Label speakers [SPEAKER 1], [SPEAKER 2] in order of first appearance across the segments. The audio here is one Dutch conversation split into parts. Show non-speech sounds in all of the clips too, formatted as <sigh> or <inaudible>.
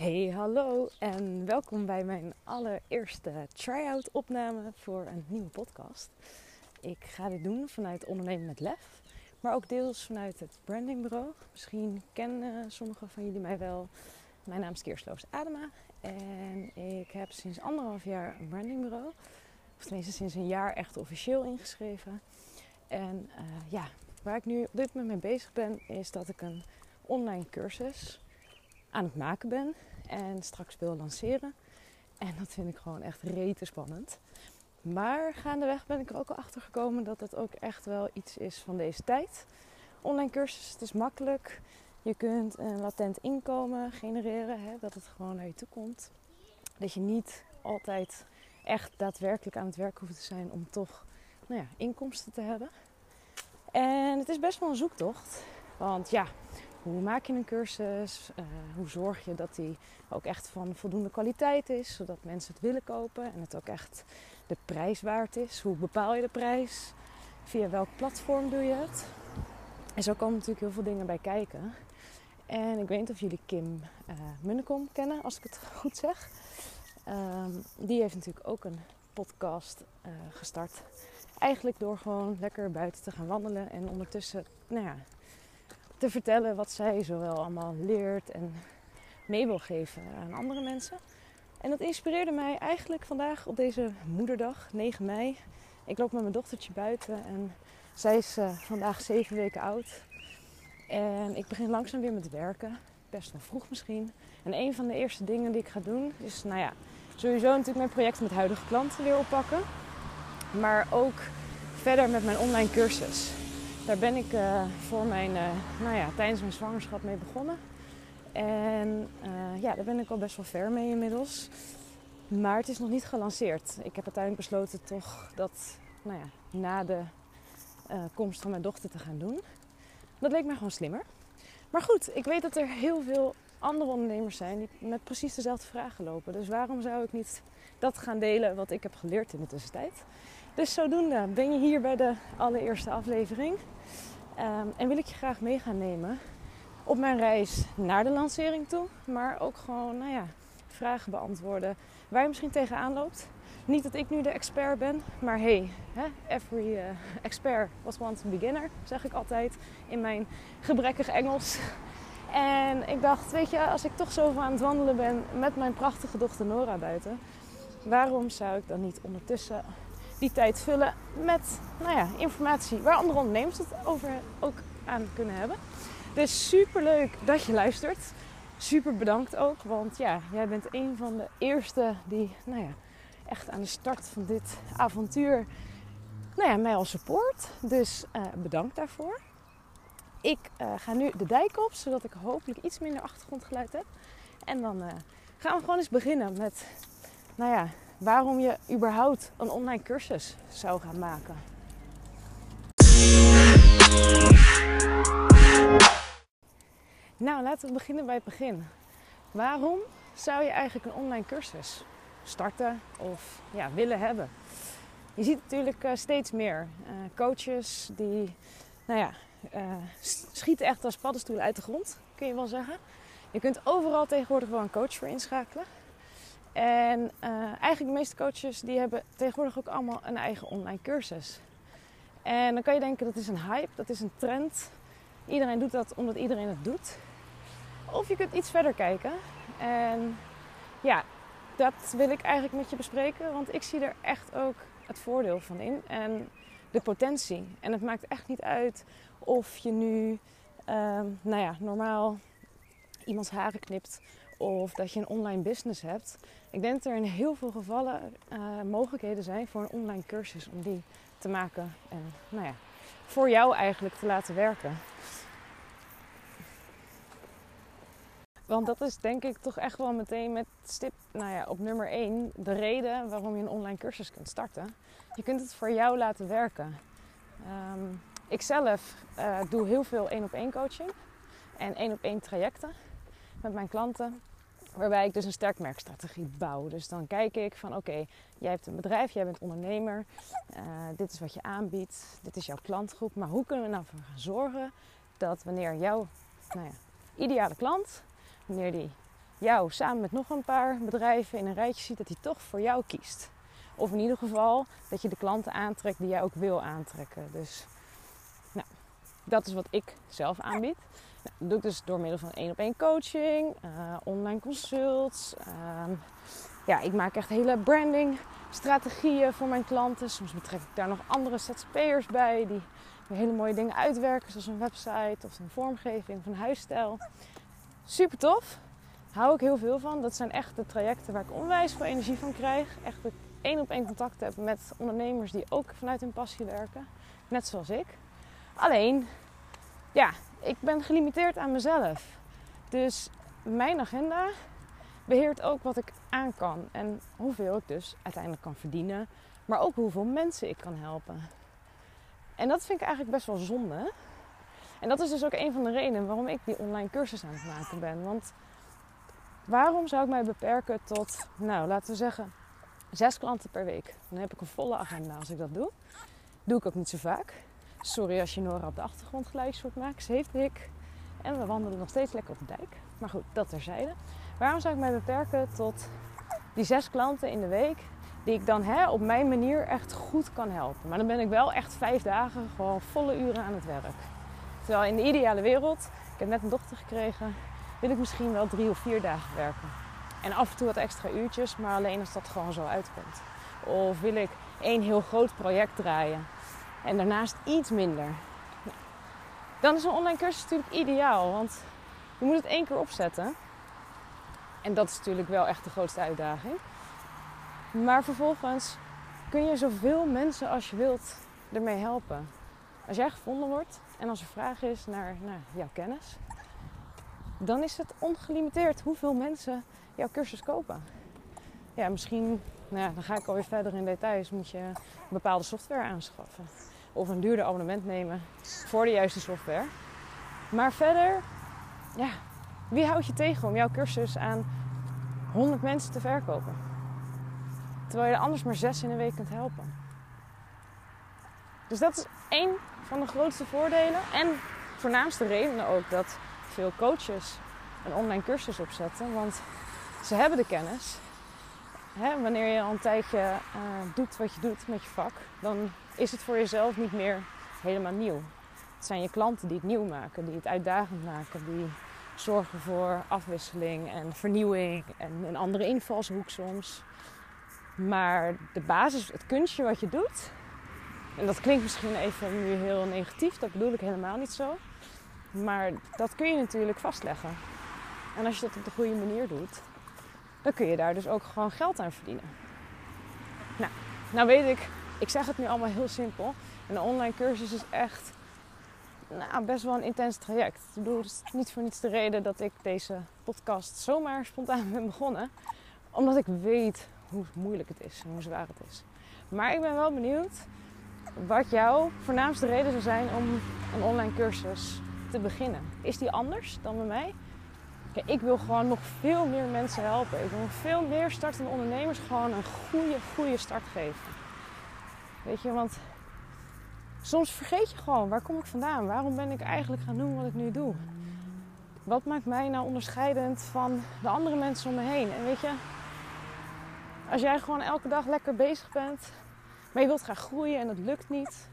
[SPEAKER 1] Hey, hallo en welkom bij mijn allereerste try-out opname voor een nieuwe podcast. Ik ga dit doen vanuit Ondernemen met Lef, maar ook deels vanuit het brandingbureau. Misschien kennen sommigen van jullie mij wel. Mijn naam is Keersloos Adema en ik heb sinds anderhalf jaar een brandingbureau. Of tenminste sinds een jaar echt officieel ingeschreven. En uh, ja, waar ik nu op dit moment mee bezig ben, is dat ik een online cursus aan het maken ben en straks wil lanceren. En dat vind ik gewoon echt rete spannend. Maar gaandeweg ben ik er ook al achter gekomen dat het ook echt wel iets is van deze tijd. Online cursus, het is makkelijk. Je kunt een latent inkomen genereren, hè, dat het gewoon naar je toe komt. Dat je niet altijd echt daadwerkelijk aan het werk hoeft te zijn om toch nou ja, inkomsten te hebben. En het is best wel een zoektocht. Want ja, hoe maak je een cursus? Uh, hoe zorg je dat die ook echt van voldoende kwaliteit is, zodat mensen het willen kopen en het ook echt de prijs waard is? Hoe bepaal je de prijs? Via welk platform doe je het? En zo komen natuurlijk heel veel dingen bij kijken. En ik weet niet of jullie Kim uh, Munnekom kennen, als ik het <laughs> goed zeg. Um, die heeft natuurlijk ook een podcast uh, gestart. Eigenlijk door gewoon lekker buiten te gaan wandelen en ondertussen, nou ja, te vertellen wat zij zowel allemaal leert en mee wil geven aan andere mensen. En dat inspireerde mij eigenlijk vandaag op deze moederdag, 9 mei. Ik loop met mijn dochtertje buiten en zij is uh, vandaag 7 weken oud. En ik begin langzaam weer met werken. Best wel vroeg misschien. En een van de eerste dingen die ik ga doen is, nou ja, sowieso natuurlijk mijn project met huidige klanten weer oppakken. Maar ook verder met mijn online cursus. Daar ben ik uh, voor mijn, uh, nou ja, tijdens mijn zwangerschap mee begonnen. En uh, ja, daar ben ik al best wel ver mee inmiddels. Maar het is nog niet gelanceerd. Ik heb uiteindelijk besloten toch dat nou ja, na de komst van mijn dochter te gaan doen. Dat leek mij gewoon slimmer. Maar goed, ik weet dat er heel veel andere ondernemers zijn die met precies dezelfde vragen lopen. Dus waarom zou ik niet dat gaan delen wat ik heb geleerd in de tussentijd? Dus zodoende ben je hier bij de allereerste aflevering. Um, en wil ik je graag mee gaan nemen op mijn reis naar de lancering toe. Maar ook gewoon, nou ja, vragen beantwoorden waar je misschien tegenaan loopt. Niet dat ik nu de expert ben, maar hey, every uh, expert was once a beginner, zeg ik altijd in mijn gebrekkig Engels. En ik dacht, weet je, als ik toch zo aan het wandelen ben met mijn prachtige dochter Nora buiten, waarom zou ik dan niet ondertussen die tijd vullen met nou ja, informatie waar andere ondernemers het over ook aan kunnen hebben. Dus super leuk dat je luistert. Super bedankt ook, want ja, jij bent een van de eerste die nou ja, echt aan de start van dit avontuur nou ja, mij al support. Dus uh, bedankt daarvoor. Ik uh, ga nu de dijk op, zodat ik hopelijk iets minder achtergrondgeluid heb. En dan uh, gaan we gewoon eens beginnen met nou ja, waarom je überhaupt een online cursus zou gaan maken. Nou, laten we beginnen bij het begin. Waarom zou je eigenlijk een online cursus starten of ja, willen hebben? Je ziet natuurlijk uh, steeds meer uh, coaches die, nou ja, uh, schieten echt als paddenstoelen uit de grond, kun je wel zeggen. Je kunt overal tegenwoordig wel een coach voor inschakelen. En uh, eigenlijk de meeste coaches die hebben tegenwoordig ook allemaal een eigen online cursus. En dan kan je denken dat is een hype, dat is een trend. Iedereen doet dat omdat iedereen het doet. Of je kunt iets verder kijken. En ja, dat wil ik eigenlijk met je bespreken. Want ik zie er echt ook het voordeel van in. En de potentie. En het maakt echt niet uit of je nu, uh, nou ja, normaal iemands haren knipt of dat je een online business hebt. Ik denk dat er in heel veel gevallen uh, mogelijkheden zijn voor een online cursus om die te maken en nou ja, voor jou eigenlijk te laten werken. Want dat is denk ik toch echt wel meteen met stip nou ja, op nummer 1 de reden waarom je een online cursus kunt starten. Je kunt het voor jou laten werken. Um, ik zelf uh, doe heel veel één op één coaching en één op één trajecten met mijn klanten. Waarbij ik dus een sterk merkstrategie bouw. Dus dan kijk ik van oké, jij hebt een bedrijf, jij bent ondernemer. Uh, dit is wat je aanbiedt, dit is jouw klantgroep. Maar hoe kunnen we nou voor gaan zorgen dat wanneer jouw nou ja, ideale klant, wanneer die jou samen met nog een paar bedrijven in een rijtje ziet, dat hij toch voor jou kiest. Of in ieder geval dat je de klanten aantrekt die jij ook wil aantrekken. Dus dat is wat ik zelf aanbied. Nou, dat doe ik dus door middel van één op één coaching, uh, online consults. Uh, ja, ik maak echt hele branding strategieën voor mijn klanten. Soms betrek ik daar nog andere ZZP'ers bij die hele mooie dingen uitwerken, zoals een website of een vormgeving of een huisstijl. Super tof. Hou ik heel veel van. Dat zijn echt de trajecten waar ik onwijs veel energie van krijg. Echt dat één op één contact heb met ondernemers die ook vanuit hun passie werken. Net zoals ik. Alleen, ja, ik ben gelimiteerd aan mezelf. Dus mijn agenda beheert ook wat ik aan kan en hoeveel ik dus uiteindelijk kan verdienen, maar ook hoeveel mensen ik kan helpen. En dat vind ik eigenlijk best wel zonde. En dat is dus ook een van de redenen waarom ik die online cursus aan het maken ben. Want waarom zou ik mij beperken tot, nou laten we zeggen, zes klanten per week? Dan heb ik een volle agenda als ik dat doe. Doe ik ook niet zo vaak. Sorry als je Nora op de achtergrond hoort maken. Ze heeft ik. En we wandelen nog steeds lekker op de dijk. Maar goed, dat terzijde. Waarom zou ik mij beperken tot die zes klanten in de week die ik dan hè, op mijn manier echt goed kan helpen? Maar dan ben ik wel echt vijf dagen gewoon volle uren aan het werk. Terwijl in de ideale wereld, ik heb net een dochter gekregen, wil ik misschien wel drie of vier dagen werken. En af en toe wat extra uurtjes, maar alleen als dat gewoon zo uitkomt. Of wil ik één heel groot project draaien en daarnaast iets minder. Dan is een online cursus natuurlijk ideaal, want je moet het één keer opzetten. En dat is natuurlijk wel echt de grootste uitdaging. Maar vervolgens kun je zoveel mensen als je wilt ermee helpen. Als jij gevonden wordt en als er vraag is naar, naar jouw kennis, dan is het ongelimiteerd hoeveel mensen jouw cursus kopen. Ja, misschien, nou dan ga ik alweer verder in details, moet je bepaalde software aanschaffen. Of een duurder abonnement nemen voor de juiste software. Maar verder, ja, wie houdt je tegen om jouw cursus aan 100 mensen te verkopen? Terwijl je er anders maar zes in een week kunt helpen. Dus dat is één van de grootste voordelen. En voornaamste redenen ook dat veel coaches een online cursus opzetten. Want ze hebben de kennis. Hè, wanneer je al een tijdje uh, doet wat je doet met je vak, dan is het voor jezelf niet meer helemaal nieuw. Het zijn je klanten die het nieuw maken, die het uitdagend maken, die zorgen voor afwisseling en vernieuwing en een andere invalshoek soms. Maar de basis, het kunstje wat je doet, en dat klinkt misschien even nu heel negatief, dat bedoel ik helemaal niet zo. Maar dat kun je natuurlijk vastleggen. En als je dat op de goede manier doet, dan kun je daar dus ook gewoon geld aan verdienen. Nou, nou weet ik, ik zeg het nu allemaal heel simpel. En een online cursus is echt nou, best wel een intens traject. Ik bedoel, het is niet voor niets de reden dat ik deze podcast zomaar spontaan ben begonnen. Omdat ik weet hoe moeilijk het is en hoe zwaar het is. Maar ik ben wel benieuwd wat jouw voornaamste reden zou zijn om een online cursus te beginnen. Is die anders dan bij mij? Ik wil gewoon nog veel meer mensen helpen. Ik wil veel meer startende ondernemers gewoon een goede, goede start geven. Weet je, want soms vergeet je gewoon, waar kom ik vandaan? Waarom ben ik eigenlijk gaan doen wat ik nu doe? Wat maakt mij nou onderscheidend van de andere mensen om me heen? En weet je, als jij gewoon elke dag lekker bezig bent, maar je wilt graag groeien en dat lukt niet.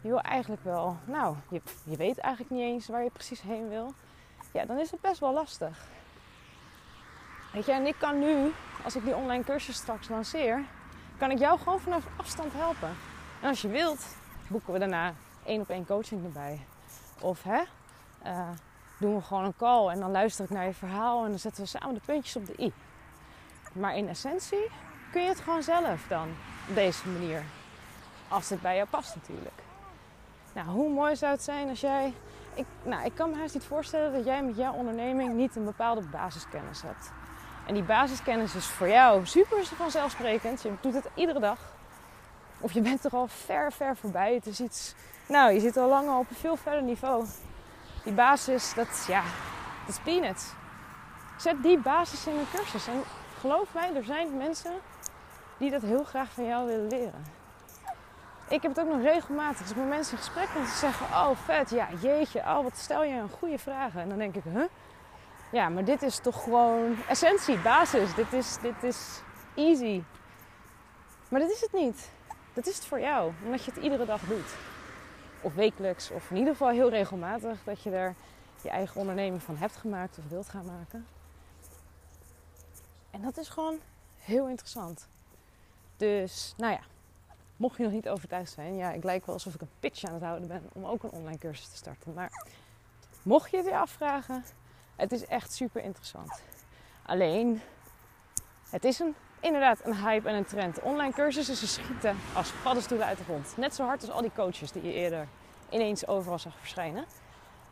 [SPEAKER 1] Je wil eigenlijk wel, nou, je, je weet eigenlijk niet eens waar je precies heen wil. Ja, dan is het best wel lastig. Weet je, en ik kan nu, als ik die online cursus straks lanceer, kan ik jou gewoon vanaf afstand helpen. En als je wilt, boeken we daarna één op één coaching erbij. Of hè, uh, doen we gewoon een call en dan luister ik naar je verhaal en dan zetten we samen de puntjes op de i. Maar in essentie kun je het gewoon zelf dan op deze manier. Als het bij jou past natuurlijk. Nou, hoe mooi zou het zijn als jij. Ik, nou, ik kan me haast niet voorstellen dat jij met jouw onderneming niet een bepaalde basiskennis hebt. En die basiskennis is voor jou super vanzelfsprekend. Je doet het iedere dag. Of je bent er al ver, ver voorbij. Het is iets. Nou, je zit al lang op een veel verder niveau. Die basis, dat, ja, dat is peanuts. Zet die basis in een cursus. En geloof mij, er zijn mensen die dat heel graag van jou willen leren. Ik heb het ook nog regelmatig. Als ik met mensen in gesprek ben, ze zeggen: Oh, vet, ja, jeetje, oh, wat stel je een goede vragen. En dan denk ik: Huh? ja, maar dit is toch gewoon essentie, basis. Dit is, dit is easy. Maar dat is het niet. Dat is het voor jou, omdat je het iedere dag doet. Of wekelijks, of in ieder geval heel regelmatig dat je er je eigen onderneming van hebt gemaakt of wilt gaan maken. En dat is gewoon heel interessant. Dus, nou ja, mocht je nog niet overtuigd zijn, ja, ik lijk wel alsof ik een pitch aan het houden ben om ook een online cursus te starten. Maar mocht je het je afvragen, het is echt super interessant. Alleen, het is een, inderdaad een hype en een trend. Online cursussen, ze schieten als paddenstoelen uit de grond. Net zo hard als al die coaches die je eerder ineens overal zag verschijnen.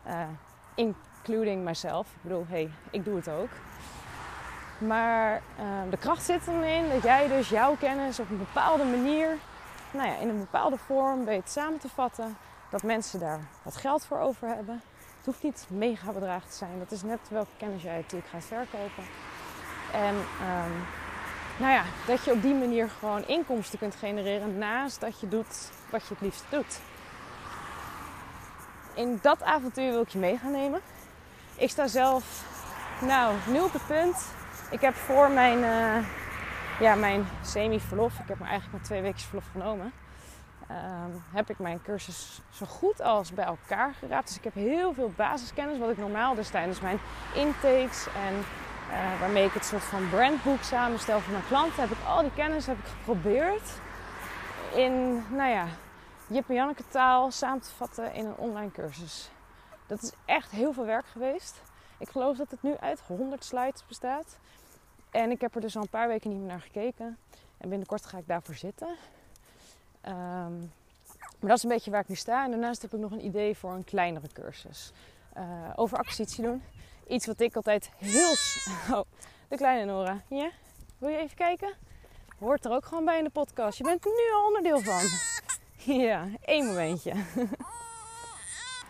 [SPEAKER 1] Uh, including myself. Ik bedoel, hey, ik doe het ook. Maar uh, de kracht zit erin dat jij dus jouw kennis op een bepaalde manier, nou ja, in een bepaalde vorm weet samen te vatten. Dat mensen daar wat geld voor over hebben. Het hoeft niet mega bedragen te zijn. Dat is net welke kennis jij natuurlijk gaat verkopen. En um, nou ja, dat je op die manier gewoon inkomsten kunt genereren naast dat je doet wat je het liefst doet. In dat avontuur wil ik je mee gaan nemen. Ik sta zelf, nou, nu op het punt. Ik heb voor mijn, uh, ja, mijn semi-verlof, ik heb me eigenlijk maar twee weken verlof genomen. Um, heb ik mijn cursus zo goed als bij elkaar geraapt. Dus ik heb heel veel basiskennis, wat ik normaal dus tijdens mijn intakes en uh, waarmee ik het soort van brandboek samenstel voor mijn klanten, heb ik al die kennis heb ik geprobeerd in, nou ja, Jip en Janneke taal samen te vatten in een online cursus. Dat is echt heel veel werk geweest. Ik geloof dat het nu uit 100 slides bestaat. En ik heb er dus al een paar weken niet meer naar gekeken. En binnenkort ga ik daarvoor zitten. Um, maar dat is een beetje waar ik nu sta. En daarnaast heb ik nog een idee voor een kleinere cursus. Uh, over acquisitie doen. Iets wat ik altijd heel... <laughs> Oh, de kleine Nora. Ja? Wil je even kijken? Hoort er ook gewoon bij in de podcast. Je bent er nu al onderdeel van. Ja, één momentje. <laughs>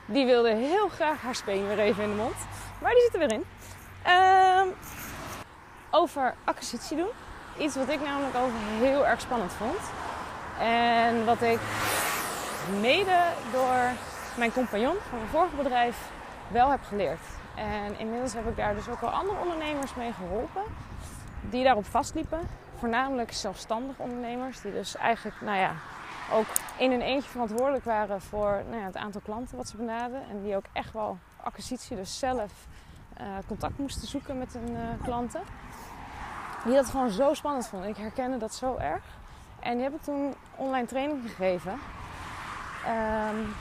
[SPEAKER 1] Die wilde heel graag haar speen weer even in de mond. Maar die zit er weer in. Um, over acquisitie doen. Iets wat ik namelijk ook heel erg spannend vond. En wat ik mede door mijn compagnon van mijn vorige bedrijf wel heb geleerd. En inmiddels heb ik daar dus ook al andere ondernemers mee geholpen. Die daarop vastliepen. Voornamelijk zelfstandig ondernemers. Die dus eigenlijk, nou ja, ook in hun eentje verantwoordelijk waren voor nou ja, het aantal klanten wat ze benaderden. En die ook echt wel acquisitie, dus zelf uh, contact moesten zoeken met hun uh, klanten. Die dat gewoon zo spannend vonden. Ik herkende dat zo erg. En die heb ik toen online training gegeven. Um,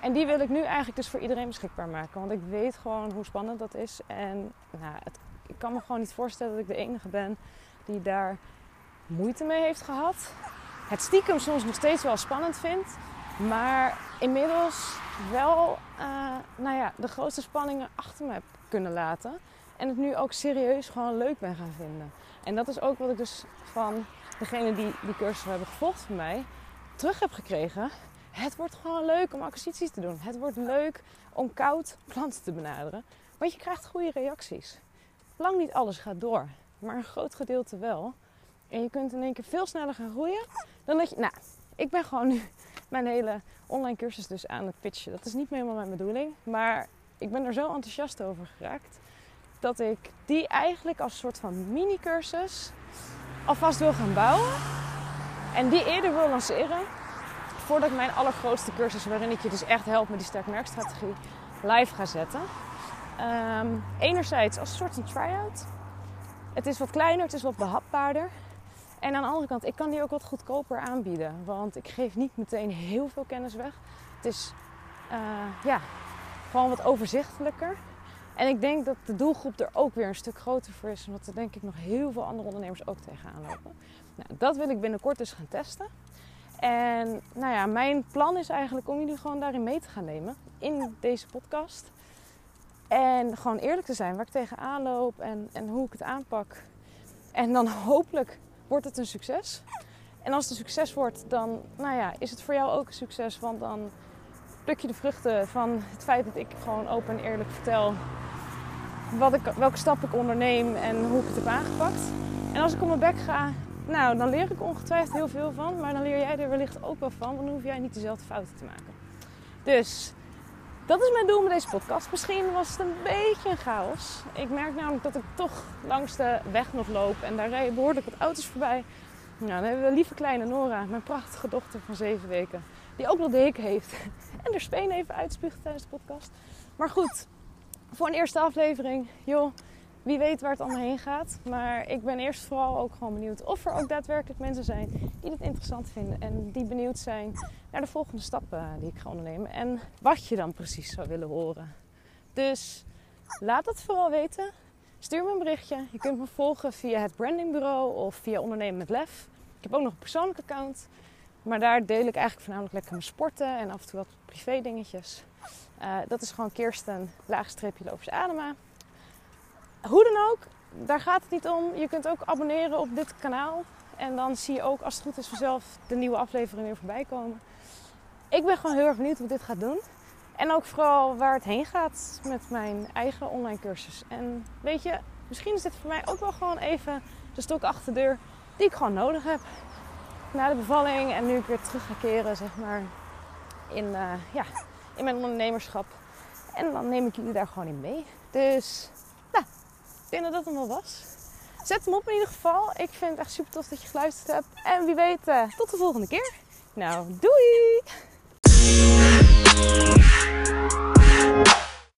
[SPEAKER 1] en die wil ik nu eigenlijk dus voor iedereen beschikbaar maken. Want ik weet gewoon hoe spannend dat is. En nou, het, ik kan me gewoon niet voorstellen dat ik de enige ben die daar moeite mee heeft gehad. Het stiekem soms nog steeds wel spannend vindt. Maar inmiddels wel uh, nou ja, de grootste spanningen achter me heb kunnen laten. En het nu ook serieus gewoon leuk ben gaan vinden. En dat is ook wat ik dus van degene die die cursus hebben gevolgd van mij terug heb gekregen. Het wordt gewoon leuk om acquisities te doen. Het wordt leuk om koud klanten te benaderen. Want je krijgt goede reacties. Lang niet alles gaat door, maar een groot gedeelte wel. En je kunt in één keer veel sneller gaan groeien dan dat je. Nou, ik ben gewoon nu mijn hele online cursus dus aan het pitchen. Dat is niet meer helemaal mijn bedoeling. Maar ik ben er zo enthousiast over geraakt. Dat ik die eigenlijk als soort van mini-cursus alvast wil gaan bouwen. En die eerder wil lanceren voordat ik mijn allergrootste cursus, waarin ik je dus echt help met die sterk merkstrategie, live ga zetten. Um, enerzijds als soort van try-out. Het is wat kleiner, het is wat behapbaarder. En aan de andere kant, ik kan die ook wat goedkoper aanbieden. Want ik geef niet meteen heel veel kennis weg. Het is uh, ja, gewoon wat overzichtelijker. En ik denk dat de doelgroep er ook weer een stuk groter voor is. Omdat er denk ik nog heel veel andere ondernemers ook tegenaan lopen. Nou, dat wil ik binnenkort dus gaan testen. En nou ja, mijn plan is eigenlijk om jullie gewoon daarin mee te gaan nemen. In deze podcast. En gewoon eerlijk te zijn waar ik tegenaan loop en, en hoe ik het aanpak. En dan hopelijk wordt het een succes. En als het een succes wordt, dan nou ja, is het voor jou ook een succes. Want dan pluk je de vruchten van het feit dat ik gewoon open en eerlijk vertel wat ik, welke stap ik onderneem en hoe ik het heb aangepakt. En als ik op mijn bek ga, nou, dan leer ik ongetwijfeld heel veel van. Maar dan leer jij er wellicht ook wel van. Want dan hoef jij niet dezelfde fouten te maken. Dus dat is mijn doel met deze podcast. Misschien was het een beetje een chaos. Ik merk namelijk dat ik toch langs de weg nog loop. En daar rijden behoorlijk wat auto's voorbij. Nou, dan hebben we lieve kleine Nora, mijn prachtige dochter van zeven weken. Die ook nog de hik heeft. <laughs> En er speen even uitspuugt tijdens de podcast. Maar goed, voor een eerste aflevering. Joh, wie weet waar het allemaal heen gaat. Maar ik ben eerst vooral ook gewoon benieuwd of er ook daadwerkelijk mensen zijn die het interessant vinden. En die benieuwd zijn naar de volgende stappen die ik ga ondernemen. En wat je dan precies zou willen horen. Dus laat het vooral weten. Stuur me een berichtje. Je kunt me volgen via het brandingbureau of via Ondernemen met Lef. Ik heb ook nog een persoonlijk account. Maar daar deel ik eigenlijk voornamelijk lekker mijn sporten en af en toe wat privé dingetjes. Uh, dat is gewoon Kirsten, laagstreepje Lovers Adema. Hoe dan ook, daar gaat het niet om. Je kunt ook abonneren op dit kanaal. En dan zie je ook, als het goed is, vanzelf de nieuwe aflevering weer voorbij komen. Ik ben gewoon heel erg benieuwd hoe dit ga doen. En ook vooral waar het heen gaat met mijn eigen online cursus. En weet je, misschien is dit voor mij ook wel gewoon even de stok achter de deur die ik gewoon nodig heb. Na de bevalling en nu ik weer terug ga keren, zeg maar, in, uh, ja, in mijn ondernemerschap. En dan neem ik jullie daar gewoon in mee. Dus, nou, ik denk dat dat hem wel was. Zet hem op in ieder geval. Ik vind het echt super tof dat je geluisterd hebt. En wie weet, uh, tot de volgende keer. Nou, doei!